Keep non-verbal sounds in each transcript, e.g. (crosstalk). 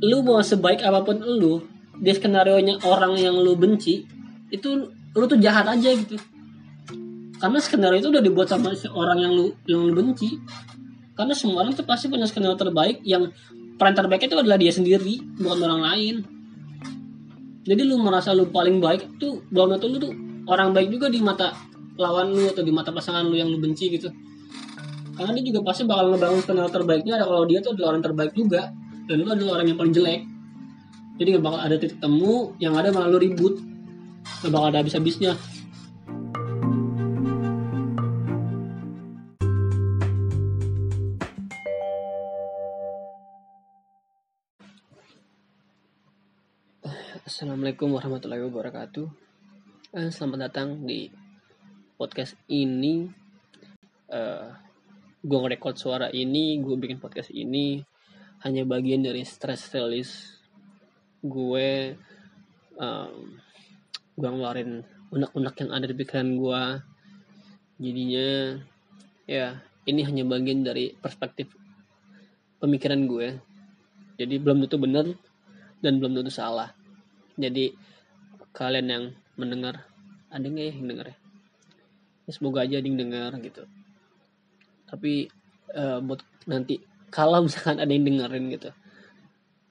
lu mau sebaik apa pun lu di skenario nya orang yang lu benci itu lu tuh jahat aja gitu. Karena skenario itu udah dibuat sama orang yang lu yang lu benci. Karena semua orang tuh pasti punya skenario terbaik yang peran terbaik itu adalah dia sendiri bukan orang lain. Jadi lu merasa lu paling baik tuh belum tentu lu tuh orang baik juga di mata lawan lu atau di mata pasangan lu yang lu benci gitu karena dia juga pasti bakal ngebangun skenario terbaiknya ada kalau dia tuh adalah orang terbaik juga. Dan lu adalah orang yang paling jelek. Jadi gak bakal ada titik temu yang ada malah lu ribut. Gak bakal ada habis-habisnya. Assalamualaikum warahmatullahi wabarakatuh. Eh, Selamat datang di podcast ini. Uh, Gue ngerekord suara ini, gue bikin podcast ini Hanya bagian dari stress release Gue um, Gue ngeluarin unek-unek yang ada di pikiran gue Jadinya Ya ini hanya bagian dari perspektif pemikiran gue Jadi belum tentu benar dan belum tentu salah. Jadi kalian yang mendengar ada nggak ya yang dengar ya? ya semoga aja ada yang dengar gitu tapi uh, buat nanti kalau misalkan ada yang dengerin gitu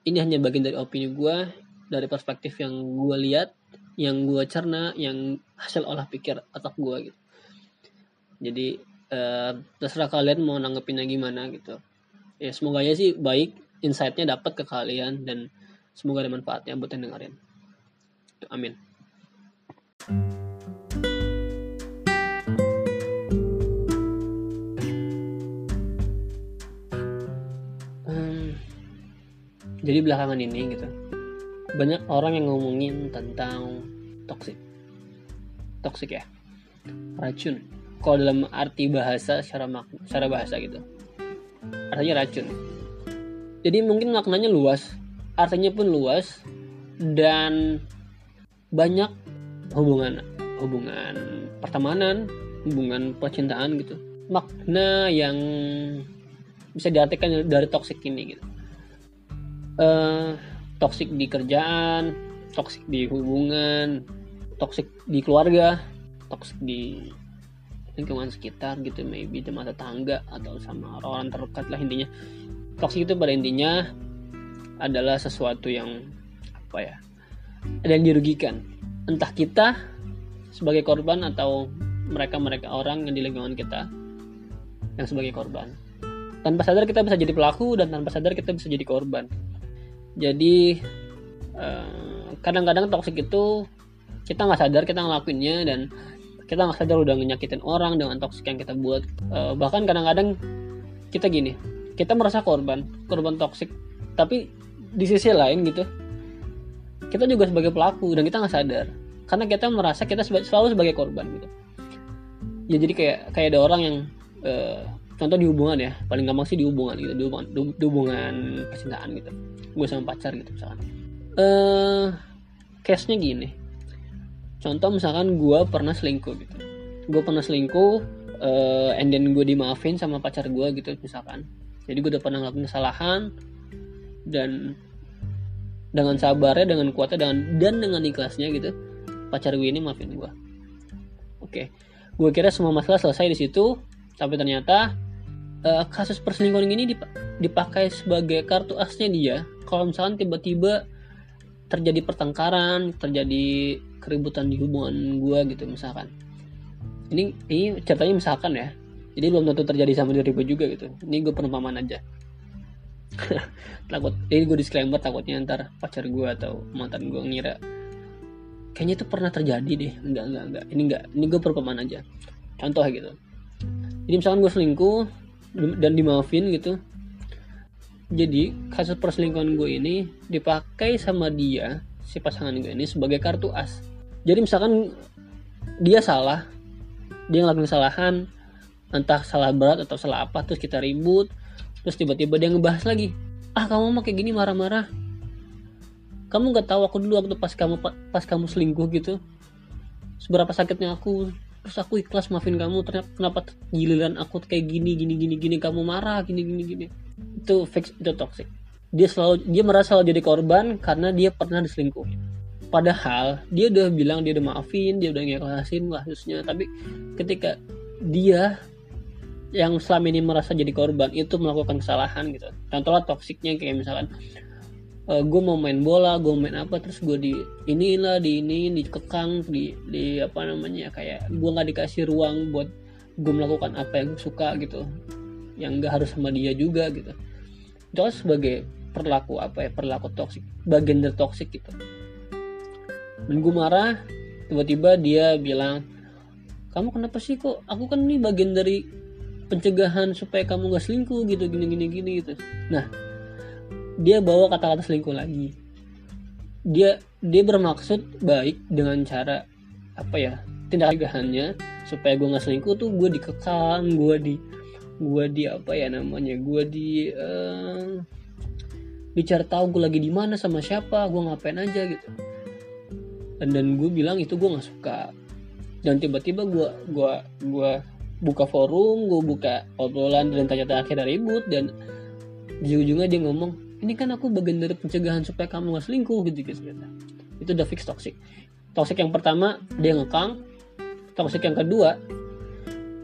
ini hanya bagian dari opini gue dari perspektif yang gue lihat yang gue cerna yang hasil olah pikir otak gue gitu. Jadi uh, terserah kalian mau nanggepinnya gimana gitu. Ya semoga aja sih baik insightnya dapat ke kalian dan semoga ada manfaatnya buat yang dengerin. Amin. Hmm, jadi belakangan ini gitu banyak orang yang ngomongin tentang toxic. Toxic ya? Racun. Kalau dalam arti bahasa secara secara bahasa gitu. Artinya racun. Jadi mungkin maknanya luas artinya pun luas dan banyak hubungan hubungan pertemanan hubungan percintaan gitu. Makna yang bisa diartikan dari toxic ini gitu uh, toxic di kerjaan toxic di hubungan toxic di keluarga toxic di lingkungan sekitar gitu maybe teman tetangga atau sama orang terdekat lah intinya. Toxic itu pada intinya adalah sesuatu yang apa ya dan dirugikan. Entah kita sebagai korban atau mereka-mereka orang yang di lingkungan kita yang sebagai korban. Tanpa sadar kita bisa jadi pelaku dan tanpa sadar kita bisa jadi korban jadi eh, kadang-kadang toksik itu kita nggak sadar kita ngelakuinnya dan kita nggak sadar udah nyakitin orang dengan toksik yang kita buat. Uh, bahkan kadang-kadang kita gini kita merasa korban korban toksik tapi di sisi lain gitu kita juga sebagai pelaku dan kita nggak sadar. Karena kita merasa kita selalu sebagai korban gitu. Ya jadi kayak kayak ada orang yang uh, contoh di hubungan ya paling gampang sih di hubungan gitu di hubungan, di hubungan percintaan gitu. Gue sama pacar gitu misalkan. Eh case nya gini. Contoh misalkan gue pernah selingkuh gitu. Gue pernah selingkuh uh, and then gue dimaafin sama pacar gue gitu misalkan. Jadi gue udah pernah ngelakuin kesalahan dan dengan sabarnya dengan kuatnya dengan dan dengan ikhlasnya gitu pacar gue ini maafin gue. Oke gue kira semua masalah selesai di situ tapi ternyata uh, kasus perselingkuhan ini dip dipakai sebagai kartu asnya dia. Kalau misalkan tiba-tiba terjadi pertengkaran terjadi keributan di hubungan gue gitu misalkan. Ini ini ceritanya misalkan ya. Jadi belum tentu terjadi sama diri gue juga gitu. Ini gue perumpamaan aja. (laughs) Takut ini gue disclaimer takutnya ntar pacar gue atau mantan gue ngira kayaknya itu pernah terjadi deh. Enggak enggak enggak. Ini enggak ini gue perumpamaan aja. Contoh gitu. Jadi misalkan gue selingkuh dan dimaafin gitu. Jadi kasus perselingkuhan gue ini dipakai sama dia si pasangan gue ini sebagai kartu as. Jadi misalkan dia salah dia ngelakuin kesalahan entah salah berat atau salah apa terus kita ribut terus tiba-tiba dia ngebahas lagi ah kamu mau kayak gini marah-marah. Kamu nggak tahu aku dulu waktu pas kamu pas kamu selingkuh gitu seberapa sakitnya aku terus aku ikhlas maafin kamu ternyata kenapa giliran aku kayak gini gini gini gini kamu marah gini gini gini. Itu fix itu toxic. Dia selalu dia merasa selalu jadi korban karena dia pernah diselingkuhin. Padahal dia udah bilang dia udah maafin dia udah ngikhlasin kasusnya tapi ketika dia yang selama ini merasa jadi korban itu melakukan kesalahan gitu. Contohnya toksiknya kayak misalkan uh, eh, gue mau main bola gue main apa terus gue di inilah di ini dikekang di di apa namanya kayak gue nggak dikasih ruang buat gue melakukan apa yang gue suka gitu yang nggak harus sama dia juga gitu. Itu sebagai perlaku apa ya perlaku toksik bagian dari toksik gitu. Dan gue marah tiba-tiba dia bilang kamu kenapa sih kok? Aku kan ini bagian dari pencegahan supaya kamu gak selingkuh gitu gini gini gini gitu. Nah dia bawa kata-kata selingkuh lagi. Dia dia bermaksud baik dengan cara apa ya tindak tegahannya supaya gue nggak selingkuh tuh gue dikekang gue di gue di apa ya namanya gue di uh, dicari tahu gue lagi di mana sama siapa gue ngapain aja gitu. Dan dan gue bilang itu gue nggak suka. Dan tiba-tiba gue gue gue buka forum gue buka obrolan dan tanya-tanya akhirnya ribut dan di ujungnya dia ngomong ini kan aku bagian dari pencegahan supaya kamu gak selingkuh gitu gitu, gitu. itu udah fix toxic. Toxic yang pertama dia ngekang. Toxic yang kedua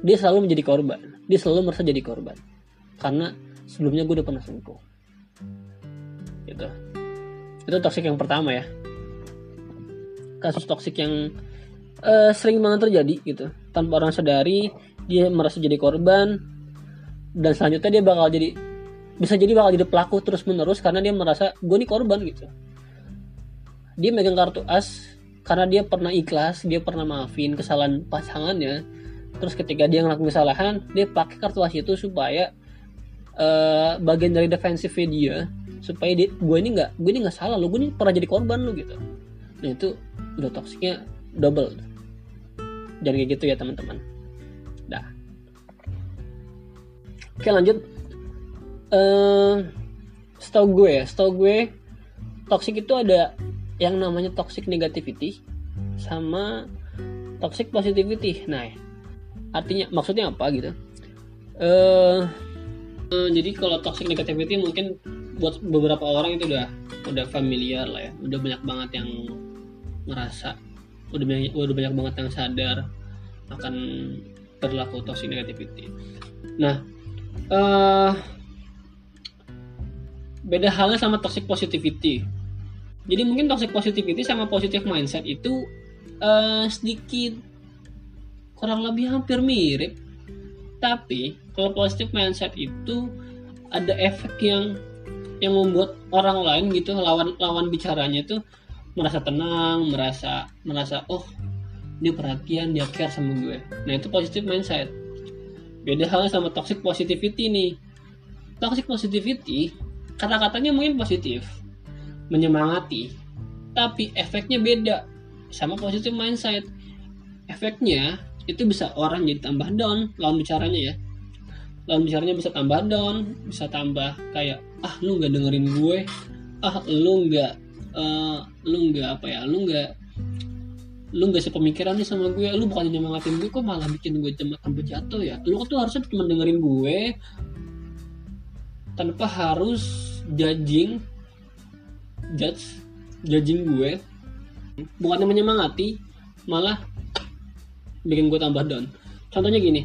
dia selalu menjadi korban. Dia selalu merasa jadi korban. Karena sebelumnya gue udah pernah selingkuh. Gitu. Itu toxic yang pertama ya. Kasus toxic yang uh, sering banget terjadi gitu. Tanpa orang sadari dia merasa jadi korban. Dan selanjutnya dia bakal jadi bisa jadi bakal jadi pelaku terus menerus karena dia merasa gue nih korban gitu. Dia megang kartu as karena dia pernah ikhlas dia pernah maafin kesalahan pasangannya. Terus ketika dia ngelakuin kesalahan dia pakai kartu as itu supaya uh, bagian dari defensif dia supaya dia gue ini nggak gue ini nggak salah lo gue ini pernah jadi korban lo gitu. Nah itu udah toksiknya double. Jangan kayak gitu ya teman-teman. Dah. Oke lanjut uh, gue ya setahu gue toxic itu ada yang namanya toxic negativity sama toxic positivity. Nah artinya maksudnya apa gitu? Uh, uh, jadi kalau toxic negativity mungkin buat beberapa orang itu udah udah familiar lah ya. Udah banyak banget yang ngerasa udah banyak udah banyak banget yang sadar akan perilaku toxic negativity. Nah uh, beda halnya sama toxic positivity. Jadi mungkin toxic positivity sama positive mindset itu uh, sedikit kurang lebih hampir mirip. Tapi kalau positive mindset itu ada efek yang yang membuat orang lain gitu lawan lawan bicaranya itu merasa tenang, merasa merasa oh dia perhatian, dia care sama gue. Nah itu positive mindset. Beda halnya sama toxic positivity nih. Toxic positivity kata-katanya mungkin positif menyemangati tapi efeknya beda sama positif mindset. Efeknya itu bisa orang jadi tambah down lawan bicaranya ya. Lawan bicaranya bisa tambah down bisa tambah kayak ah lu nggak dengerin gue. Ah lu nggak uh, lu nggak apa ya lu nggak lu nggak sepemikiran nih sama gue. Lu bukan nyemangatin gue kok malah bikin gue tambah jatuh ya? Lu tuh harusnya cuma dengerin gue tanpa harus judging judge judging gue. Bukannya menyemangati malah bikin gue tambah down. Contohnya gini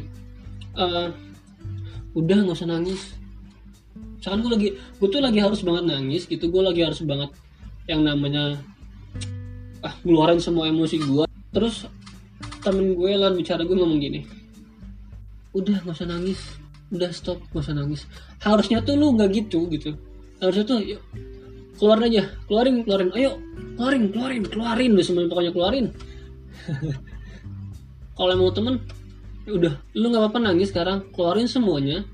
uh, udah nggak usah nangis. Misalkan gue lagi gue tuh lagi harus banget nangis gitu gue lagi harus banget yang namanya ah ngeluarin semua emosi gue terus temen gue lalu bicara gue ngomong gini udah nggak usah nangis udah stop gak usah nangis. Harusnya tuh lu nggak gitu gitu. Harusnya tuh yuk keluar aja. Keluarin keluarin. Ayo keluarin keluarin keluarin. Udah semuanya pokoknya keluarin. (laughs) Kalau mau temen ya udah. Lu nggak apa-apa nangis sekarang. Keluarin semuanya.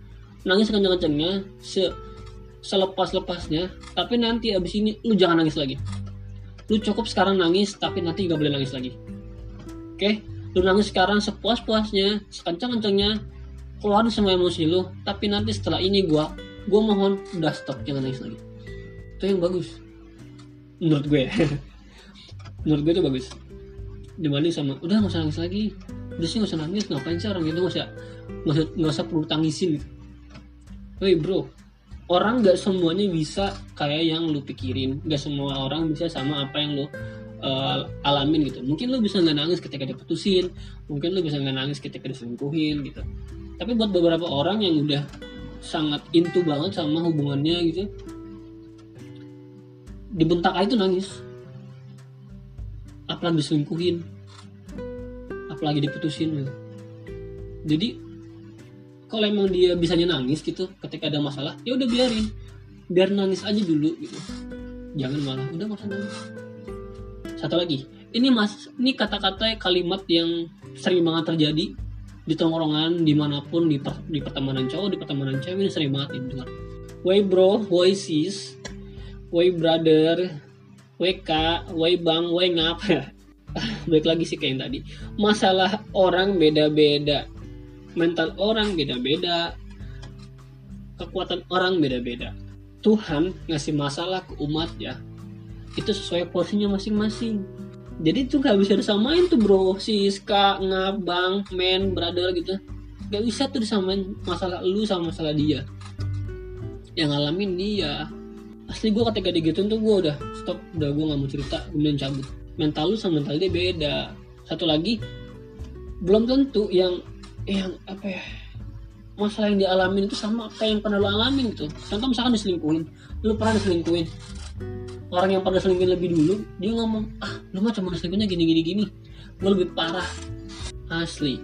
Nangis kenceng-kencengnya se selepas-lepasnya. Tapi nanti abis ini lu jangan nangis lagi. Lu cukup sekarang nangis tapi nanti gak boleh nangis lagi. Oke? Okay? lu nangis sekarang sepuas-puasnya sekencang-kencangnya keluarin semua emosi lu tapi nanti setelah ini gue gue mohon udah stop jangan nangis lagi. Itu yang bagus. Menurut gue. (laughs) Menurut gue itu bagus. Dibanding sama udah nggak usah nangis lagi. Udah sih nggak usah nangis. Ngapain sih orang itu? Nggak usah nggak usah perlu tangisin gitu. Bro. Orang nggak semuanya bisa kayak yang lu pikirin. Nggak semua orang bisa sama apa yang lu uh, alamin gitu. Mungkin lu bisa nggak nangis ketika diputusin. Mungkin lu bisa nggak nangis ketika diselingkuhin gitu tapi buat beberapa orang yang udah sangat intu banget sama hubungannya gitu dibentak aja itu nangis. Apalagi diselingkuhin. Apalagi diputusin gitu. jadi kalau emang dia bisanya nangis gitu ketika ada masalah ya udah biarin. Biar nangis aja dulu gitu. Jangan malah udah masa nangis. Satu lagi. Ini mas ini kata-kata kalimat yang sering banget terjadi di tongkrongan di mana pun di, per, di pertemanan cowok di pertemanan cewek ini sering banget didengar Woi bro, woi sis, woi brother, woi kak, woi bang, woi ngap. (laughs) Baik lagi sih kayak yang tadi. Masalah orang beda-beda. Mental orang beda-beda. Kekuatan orang beda-beda. Tuhan ngasih masalah ke umat ya. Itu sesuai porsinya masing-masing. Jadi tuh gak bisa disamain tuh bro. Sis, kak, ngabang, men, brother gitu. Gak bisa tuh disamain masalah lu sama masalah dia. Yang ngalamin dia. Asli gue ketika digituin tuh gue udah stop. Udah gue nggak mau cerita kemudian cabut. Mental lu sama mental dia beda. Satu lagi belum tentu yang yang apa ya masalah yang dialamin itu sama kayak yang pernah lo alamin gitu. Contoh misalkan diselingkuhin. Lu pernah diselingkuhin orang yang pernah selingkuhin lebih dulu dia ngomong ah lu mah cuma selingkuhnya gini gini. Gini gue lebih parah. Asli.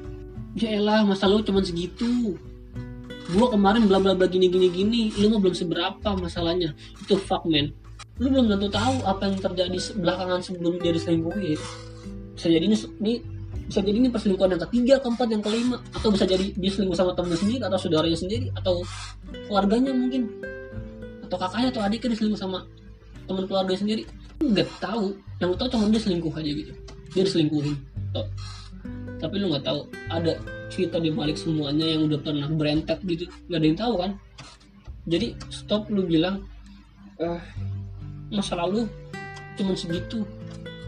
Ya elah masa lu cuma segitu? Gue kemarin bla bla bla gini. Gini gini lu mah belum seberapa masalahnya. Itu fuck man lu belum tentu tahu apa yang terjadi belakangan sebelum dia diselingkuhin bisa jadi ini, ini bisa jadi ini perselingkuhan yang ketiga keempat yang kelima. Atau bisa jadi dia selingkuh sama temennya sendiri atau saudaranya sendiri atau keluarganya mungkin. Atau kakaknya atau adiknya diselingkuh sama teman keluarga sendiri. Nggak tahu. Yang tahu cuma dia selingkuh aja gitu. Dia diselingkuhin. Tuh. tapi lu nggak tahu ada cerita di balik semuanya yang udah pernah berentet gitu. Nggak ada yang tahu kan? Jadi stop lu bilang eh, masa lalu cuma segitu.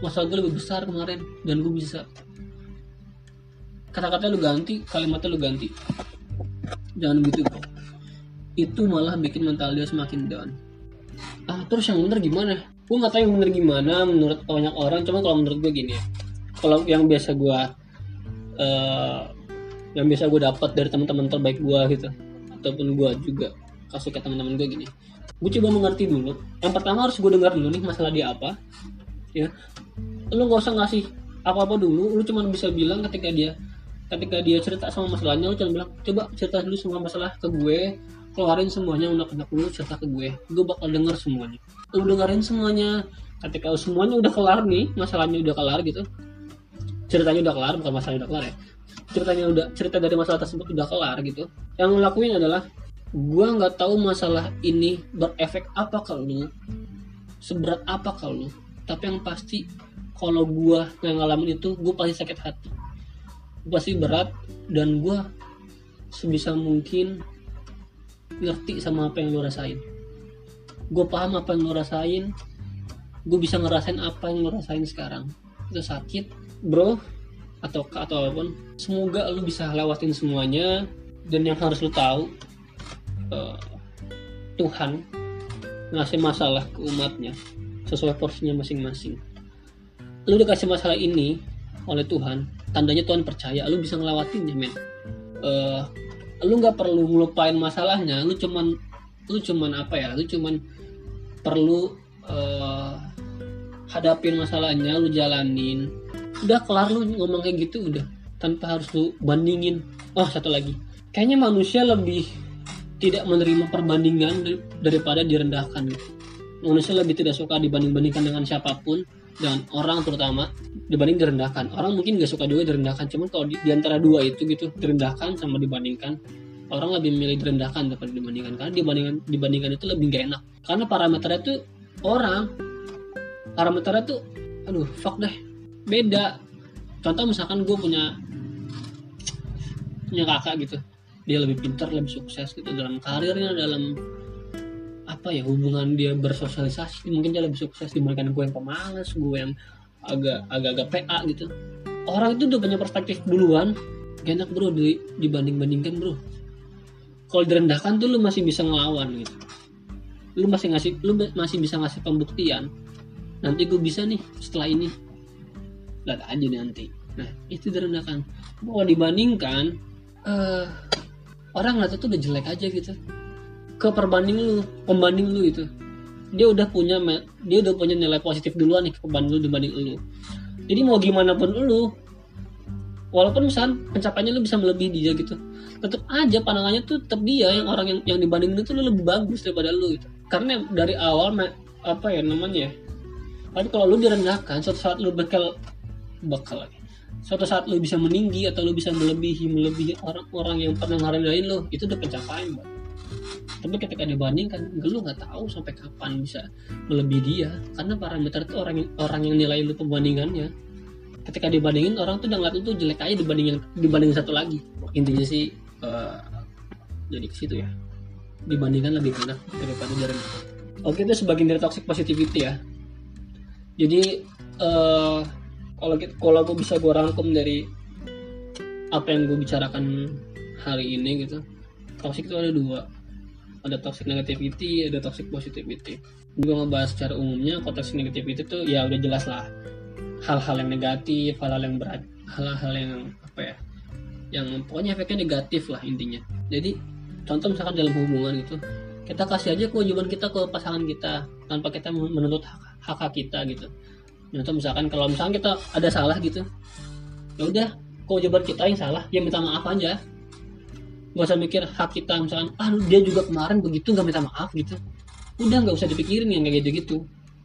Masa gue lebih besar kemarin dan gue bisa. Kata-kata lu ganti kalimatnya lu ganti. Jangan begitu bro. Itu malah bikin mental dia semakin down ah terus yang bener gimana? Gue nggak tahu yang bener gimana menurut banyak orang cuma kalau menurut gue gini. Kalau yang biasa gue uh, yang bisa gue dapat dari teman-teman terbaik gue gitu ataupun gue juga kasih ke teman-teman gue gini. Gue coba mengerti dulu. Yang pertama harus gue dengar dulu nih masalah dia apa ya. Lu nggak usah ngasih apa-apa dulu lu cuma bisa bilang ketika dia ketika dia cerita sama masalahnya lu cuma bilang coba cerita dulu semua masalah ke gue keluarin semuanya unek-unek dulu cerita ke gue. Gue bakal denger semuanya. Lu dengerin semuanya. Ketika semuanya udah kelar nih masalahnya udah kelar gitu. Ceritanya udah kelar bukan masalahnya udah kelar ya. Ceritanya udah cerita dari masalah tersebut udah kelar gitu. Yang ngelakuin adalah gue nggak tahu masalah ini berefek apa ke lu seberat apa ke lu. Tapi yang pasti kalau gue yang ngalamin itu gue pasti sakit hati. Gue pasti berat dan gue sebisa mungkin ngerti sama apa yang lu rasain. Gue paham apa yang lu rasain. Gue bisa ngerasain apa yang lu rasain sekarang. Itu sakit bro atau atau apa pun. Semoga lu bisa lewatin semuanya. Dan yang harus lu tahu uh, Tuhan ngasih masalah ke umatnya sesuai porsinya masing-masing. Lu dikasih masalah ini oleh Tuhan tandanya Tuhan percaya lu bisa ngelewatinnya men. Uh, lu nggak perlu ngelupain masalahnya lu cuman lu cuman apa ya lu cuman perlu uh, hadapin masalahnya lu jalanin. Udah kelar lu ngomong kayak gitu udah. Tanpa harus lu bandingin. Oh satu lagi. Kayaknya manusia lebih tidak menerima perbandingan daripada direndahkan. Manusia lebih tidak suka dibanding-bandingkan dengan siapa pun dengan orang terutama dibanding direndahkan. Orang mungkin gak suka juga direndahkan cuman kalau di, di antara dua itu gitu direndahkan sama dibandingkan orang lebih memilih direndahkan daripada dibandingkan karena dibandingkan dibandingkan itu lebih gak enak. Karena parameternya tuh orang parameternya tuh aduh fuck deh beda. Contoh misalkan gue punya punya kakak gitu dia lebih pintar lebih sukses gitu dalam karirnya dalam apa ya hubungan dia bersosialisasi mungkin dia lebih sukses dibandingkan gue yang pemalas gue yang agak agak agak PA gitu. Orang itu udah punya perspektif duluan gak enak bro di, dibanding bandingkan bro. Kalau direndahkan tuh lu masih bisa ngelawan gitu. Lu masih ngasih lu masih bisa ngasih pembuktian nanti gue bisa nih setelah ini. Lihat aja nanti. Nah itu direndahkan. Mau dibandingkan uh, orang ngeliat itu udah jelek aja gitu ke perbanding lu pembanding lu itu. Dia udah punya dia udah punya nilai positif duluan nih ke pembanding lu dibanding lu. Jadi mau gimana pun lu walaupun misalnya pencapaiannya lu bisa melebihi dia gitu tetap aja pandangannya tuh tetap dia yang orang yang yang dibandingin itu lu lebih bagus daripada lu gitu. Karena dari awal apa ya namanya ya tapi kalau lu direndahkan suatu saat lu bakal bakal lagi. Suatu saat lu bisa meninggi atau lu bisa melebihi melebihi orang-orang yang pernah ngerendahin lu itu udah pencapaian bang tapi ketika dibandingkan lu nggak tahu sampai kapan bisa melebihi dia. Karena parameter itu orang orang yang nilai lu pembandingannya. Ketika dibandingin orang tuh udah ngeliat itu jelek aja dibandingin dibandingin satu lagi. Intinya sih uh, jadi ke situ ya. Dibandingkan lebih enak daripada jarang oke itu sebagian dari toxic positivity ya. Jadi uh, kalau kalau gue bisa gue rangkum dari apa yang gue bicarakan hari ini gitu toxic itu ada dua ada toxic negativity ada toxic positivity. Gue ngebahas secara umumnya kalau toxic negativity itu ya udah jelas lah. Hal-hal yang negatif hal-hal yang berat hal-hal yang apa ya yang pokoknya efeknya negatif lah intinya. Jadi contoh misalkan dalam hubungan itu kita kasih aja kewajiban kita ke pasangan kita tanpa kita menuntut hak hak, -hak kita gitu. Contoh misalkan kalau misalkan kita ada salah gitu ya udah kewajiban kita yang salah ya minta maaf aja gak usah mikir hak kita misalkan ah dia juga kemarin begitu gak minta maaf gitu. Udah nggak usah dipikirin yang kayak gitu gitu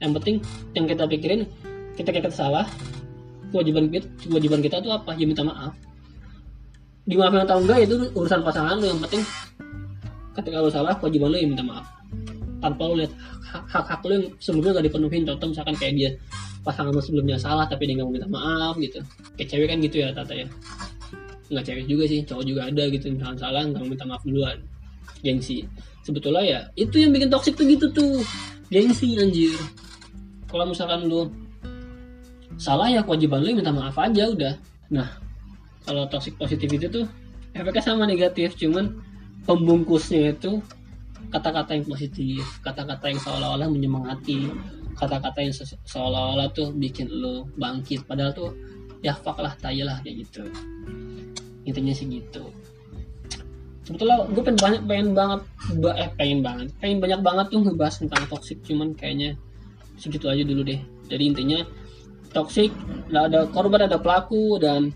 yang penting yang kita pikirin kita kita salah kewajiban kita kewajiban kita tuh apa? Ya minta maaf. Dimaafin atau enggak itu urusan pasangan lu. Yang penting ketika lu salah kewajiban lu ya minta maaf. Tanpa lu lihat hak-hak lu yang sebelumnya gak dipenuhin. Contoh misalkan kayak dia pasangan lu sebelumnya salah tapi dia nggak mau minta maaf gitu. Kayak cewek kan gitu ya tata ya nggak cewek juga sih cowok juga ada gitu. Misalkan salah nggak minta maaf duluan. Gengsi. Sebetulnya ya itu yang bikin toksik tuh gitu tuh. Gengsi anjir. Kalau misalkan lu salah ya kewajiban lu minta maaf aja udah. Nah kalau toxic positivity tuh efeknya sama negatif. Cuman pembungkusnya itu kata-kata yang positif kata-kata yang seolah-olah menyemangati kata-kata yang se seolah-olah tuh bikin lo bangkit. Padahal tuh ya fuck lah tai lah kayak gitu intinya sih gitu. Sebetulnya gue pengen banyak pengen banget eh pengen banget pengen banyak banget tuh ngebahas tentang toxic cuman kayaknya segitu aja dulu deh. Jadi intinya toxic ada korban ada pelaku dan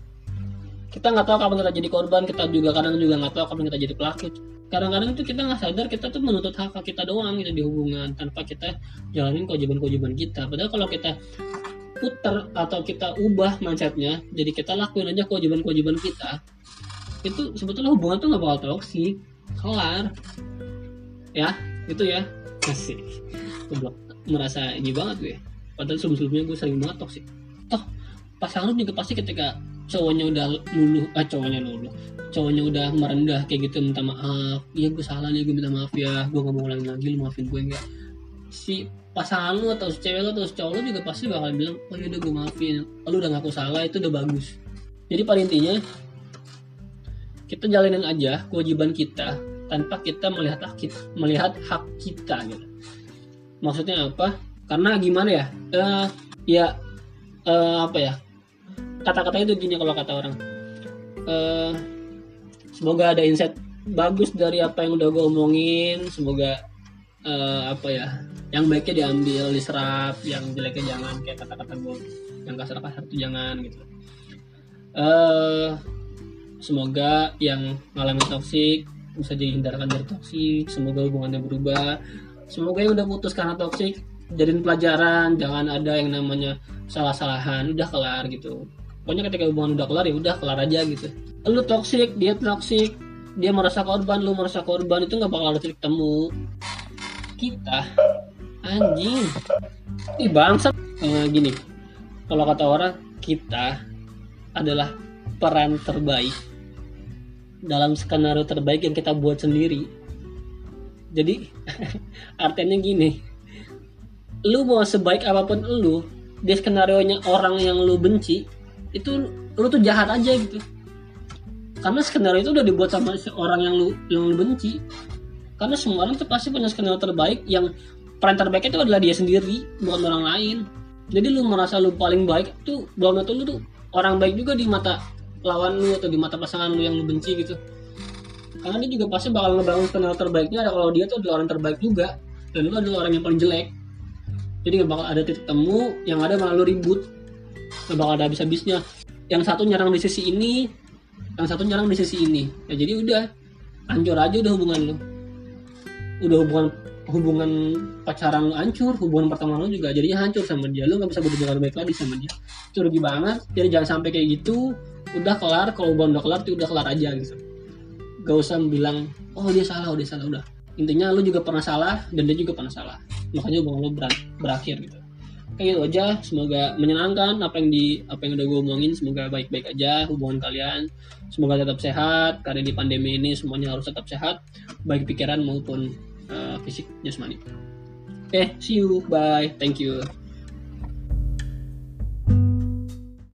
kita nggak tahu kapan kita jadi korban kita juga kadang juga nggak tahu kapan kita jadi pelaku. Kadang-kadang itu kita nggak sadar kita tuh menuntut hak hak kita doang gitu di hubungan tanpa kita jalanin kewajiban-kewajiban kita. Padahal kalau kita putar atau kita ubah mindsetnya jadi kita lakuin aja kewajiban-kewajiban kita itu sebetulnya hubungan tuh nggak bakal toksik kelar. Ya itu ya. Masih merasa ini banget gue. Padahal sebelum-sebelumnya gue sering banget toksik toh pasangan juga pasti ketika cowoknya udah luluh ah cowoknya luluh cowoknya udah merendah kayak gitu minta maaf. Iya gue salah nih gue minta maaf ya. Gue gak mau ulangi lagi lu maafin gue enggak. Si pasangan lu atau si cewek lu atau si cowok lu juga pasti bakal bilang oh iya udah gue maafin. Lu udah ngaku salah itu udah bagus. Jadi pada intinya kita jalanin aja kewajiban kita tanpa kita melihat hak kita, melihat hak kita gitu. Maksudnya apa? Karena gimana ya? Uh, ya uh, apa ya? Kata-katanya itu gini kalau kata orang. Uh, semoga ada insight bagus dari apa yang udah gue omongin. Semoga uh, apa ya? Yang baiknya diambil diserap yang jeleknya jangan kayak kata-kata gue yang kasar-kasar itu jangan gitu. Uh, semoga yang ngalamin toksik bisa dihindarkan dari toksik semoga hubungannya berubah. Semoga yang udah putus karena toksik jadiin pelajaran jangan ada yang namanya salah-salahan udah kelar gitu. Pokoknya ketika hubungan udah kelar ya udah kelar aja gitu. Lu toxic dia toxic dia merasa korban lu merasa korban itu nggak bakal ada titik temu kita anjing. Ih bangsat. Eh, gini kalau kata orang kita adalah peran terbaik dalam skenario terbaik yang kita buat sendiri. Jadi (laughs) artinya gini. Lu mau sebaik apa pun lu di skenario nya orang yang lu benci itu lu tuh jahat aja gitu. Karena skenario itu udah dibuat sama orang yang lu yang lu benci. Karena semua orang tuh pasti punya skenario terbaik yang peran terbaik itu adalah dia sendiri bukan orang lain. Jadi lu merasa lu paling baik tuh belum tentu lu tuh orang baik juga di mata lawan lu atau di mata pasangan lu yang lu benci gitu. Karena dia juga pasti bakal ngebangun skenario terbaiknya. Ada kalau dia tuh adalah orang terbaik juga dan lu adalah orang yang paling jelek. Jadi gak bakal ada titik temu yang ada malah lu ribut. Gak bakal ada habis-habisnya. Yang satu nyerang di sisi ini yang satu nyerang di sisi ini. Ya jadi udah hancur aja udah hubungan lu. Udah hubungan hubungan pacaran lu hancur hubungan pertama lu juga jadinya hancur sama dia. Lu nggak bisa berhubungan baik lagi sama dia. Itu rugi banget. Jadi jangan sampai kayak gitu udah kelar kalau udah kelar tuh udah kelar aja gitu. Gak usah bilang oh dia salah oh dia salah. Udah. Intinya lu juga pernah salah dan dia juga pernah salah. Makanya hubungan lu ber berakhir gitu. Kayak gitu aja semoga menyenangkan apa yang di apa yang udah gue omongin. Semoga baik-baik aja hubungan kalian. Semoga tetap sehat karena di pandemi ini semuanya harus tetap sehat baik pikiran maupun uh, fisik jasmani. Oke okay, see you bye. Thank you